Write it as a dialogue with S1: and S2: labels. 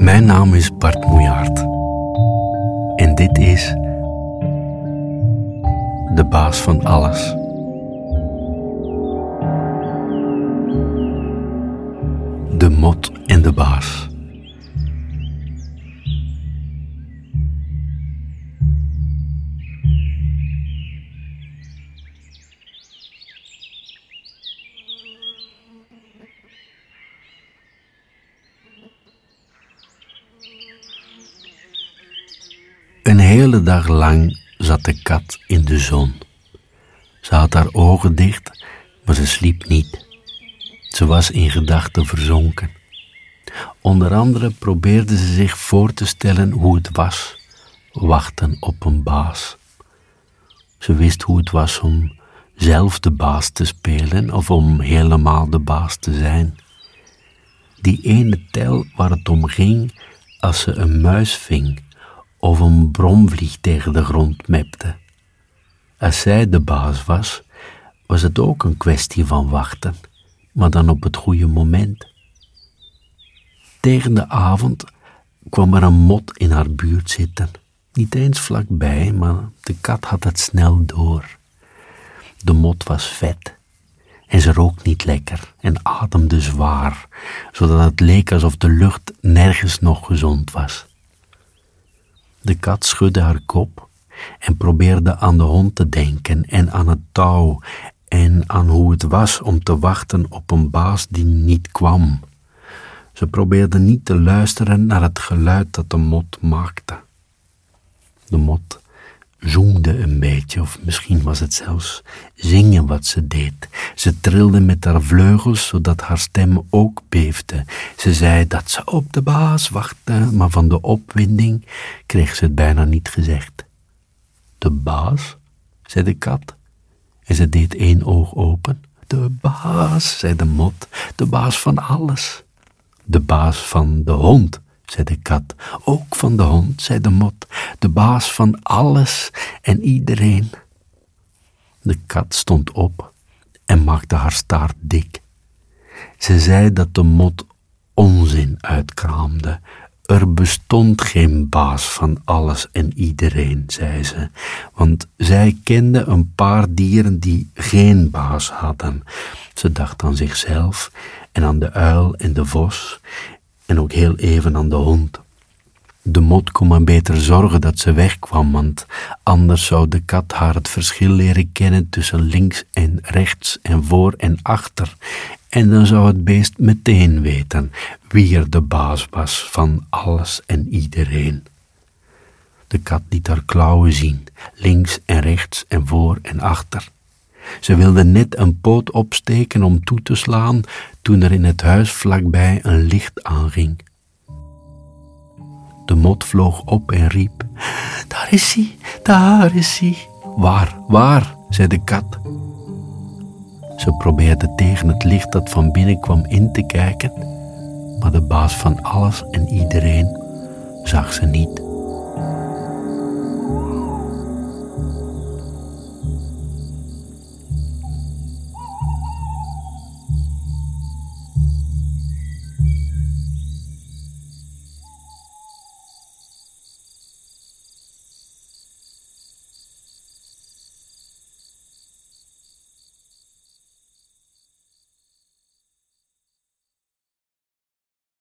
S1: Mijn naam is Bart Moejaard. En dit is de baas van alles. De mot en de baas. Een hele dag lang zat de kat in de zon. Ze had haar ogen dicht, maar ze sliep niet. Ze was in gedachten verzonken. Onder andere probeerde ze zich voor te stellen hoe het was wachten op een baas. Ze wist hoe het was om zelf de baas te spelen of om helemaal de baas te zijn. Die ene tel waar het om ging als ze een muis ving of een bromvlieg tegen de grond mepte. Als zij de baas was, was het ook een kwestie van wachten, maar dan op het goede moment. Tegen de avond kwam er een mot in haar buurt zitten. Niet eens vlakbij, maar de kat had het snel door. De mot was vet en ze rook niet lekker en ademde zwaar, zodat het leek alsof de lucht nergens nog gezond was. De kat schudde haar kop en probeerde aan de hond te denken en aan het touw en aan hoe het was om te wachten op een baas die niet kwam. Ze probeerde niet te luisteren naar het geluid dat de mot maakte. De mot zoemde een beetje, of misschien was het zelfs zingen wat ze deed. Ze trilde met haar vleugels, zodat haar stem ook beefde. Ze zei dat ze op de baas wachtte, maar van de opwinding kreeg ze het bijna niet gezegd. De baas, zei de kat, en ze deed één oog open. De baas, zei de mot, de baas van alles. De baas van de hond, zei de kat. Ook van de hond, zei de mot, de baas van alles en iedereen. De kat stond op en maakte haar staart dik. Ze zei dat de mot onzin uitkraamde. Er bestond geen baas van alles en iedereen, zei ze, want zij kende een paar dieren die geen baas hadden. Ze dacht aan zichzelf en aan de uil en de vos en ook heel even aan de hond. De mot kon maar beter zorgen dat ze wegkwam, want anders zou de kat haar het verschil leren kennen tussen links en rechts en voor en achter. En dan zou het beest meteen weten wie er de baas was van alles en iedereen. De kat liet haar klauwen zien, links en rechts en voor en achter. Ze wilde net een poot opsteken om toe te slaan toen er in het huis vlakbij een licht aanging. De mot vloog op en riep: Daar is hij, daar is hij. Waar, waar? zei de kat. Ze probeerde tegen het licht dat van binnen kwam in te kijken, maar de baas van alles en iedereen zag ze niet.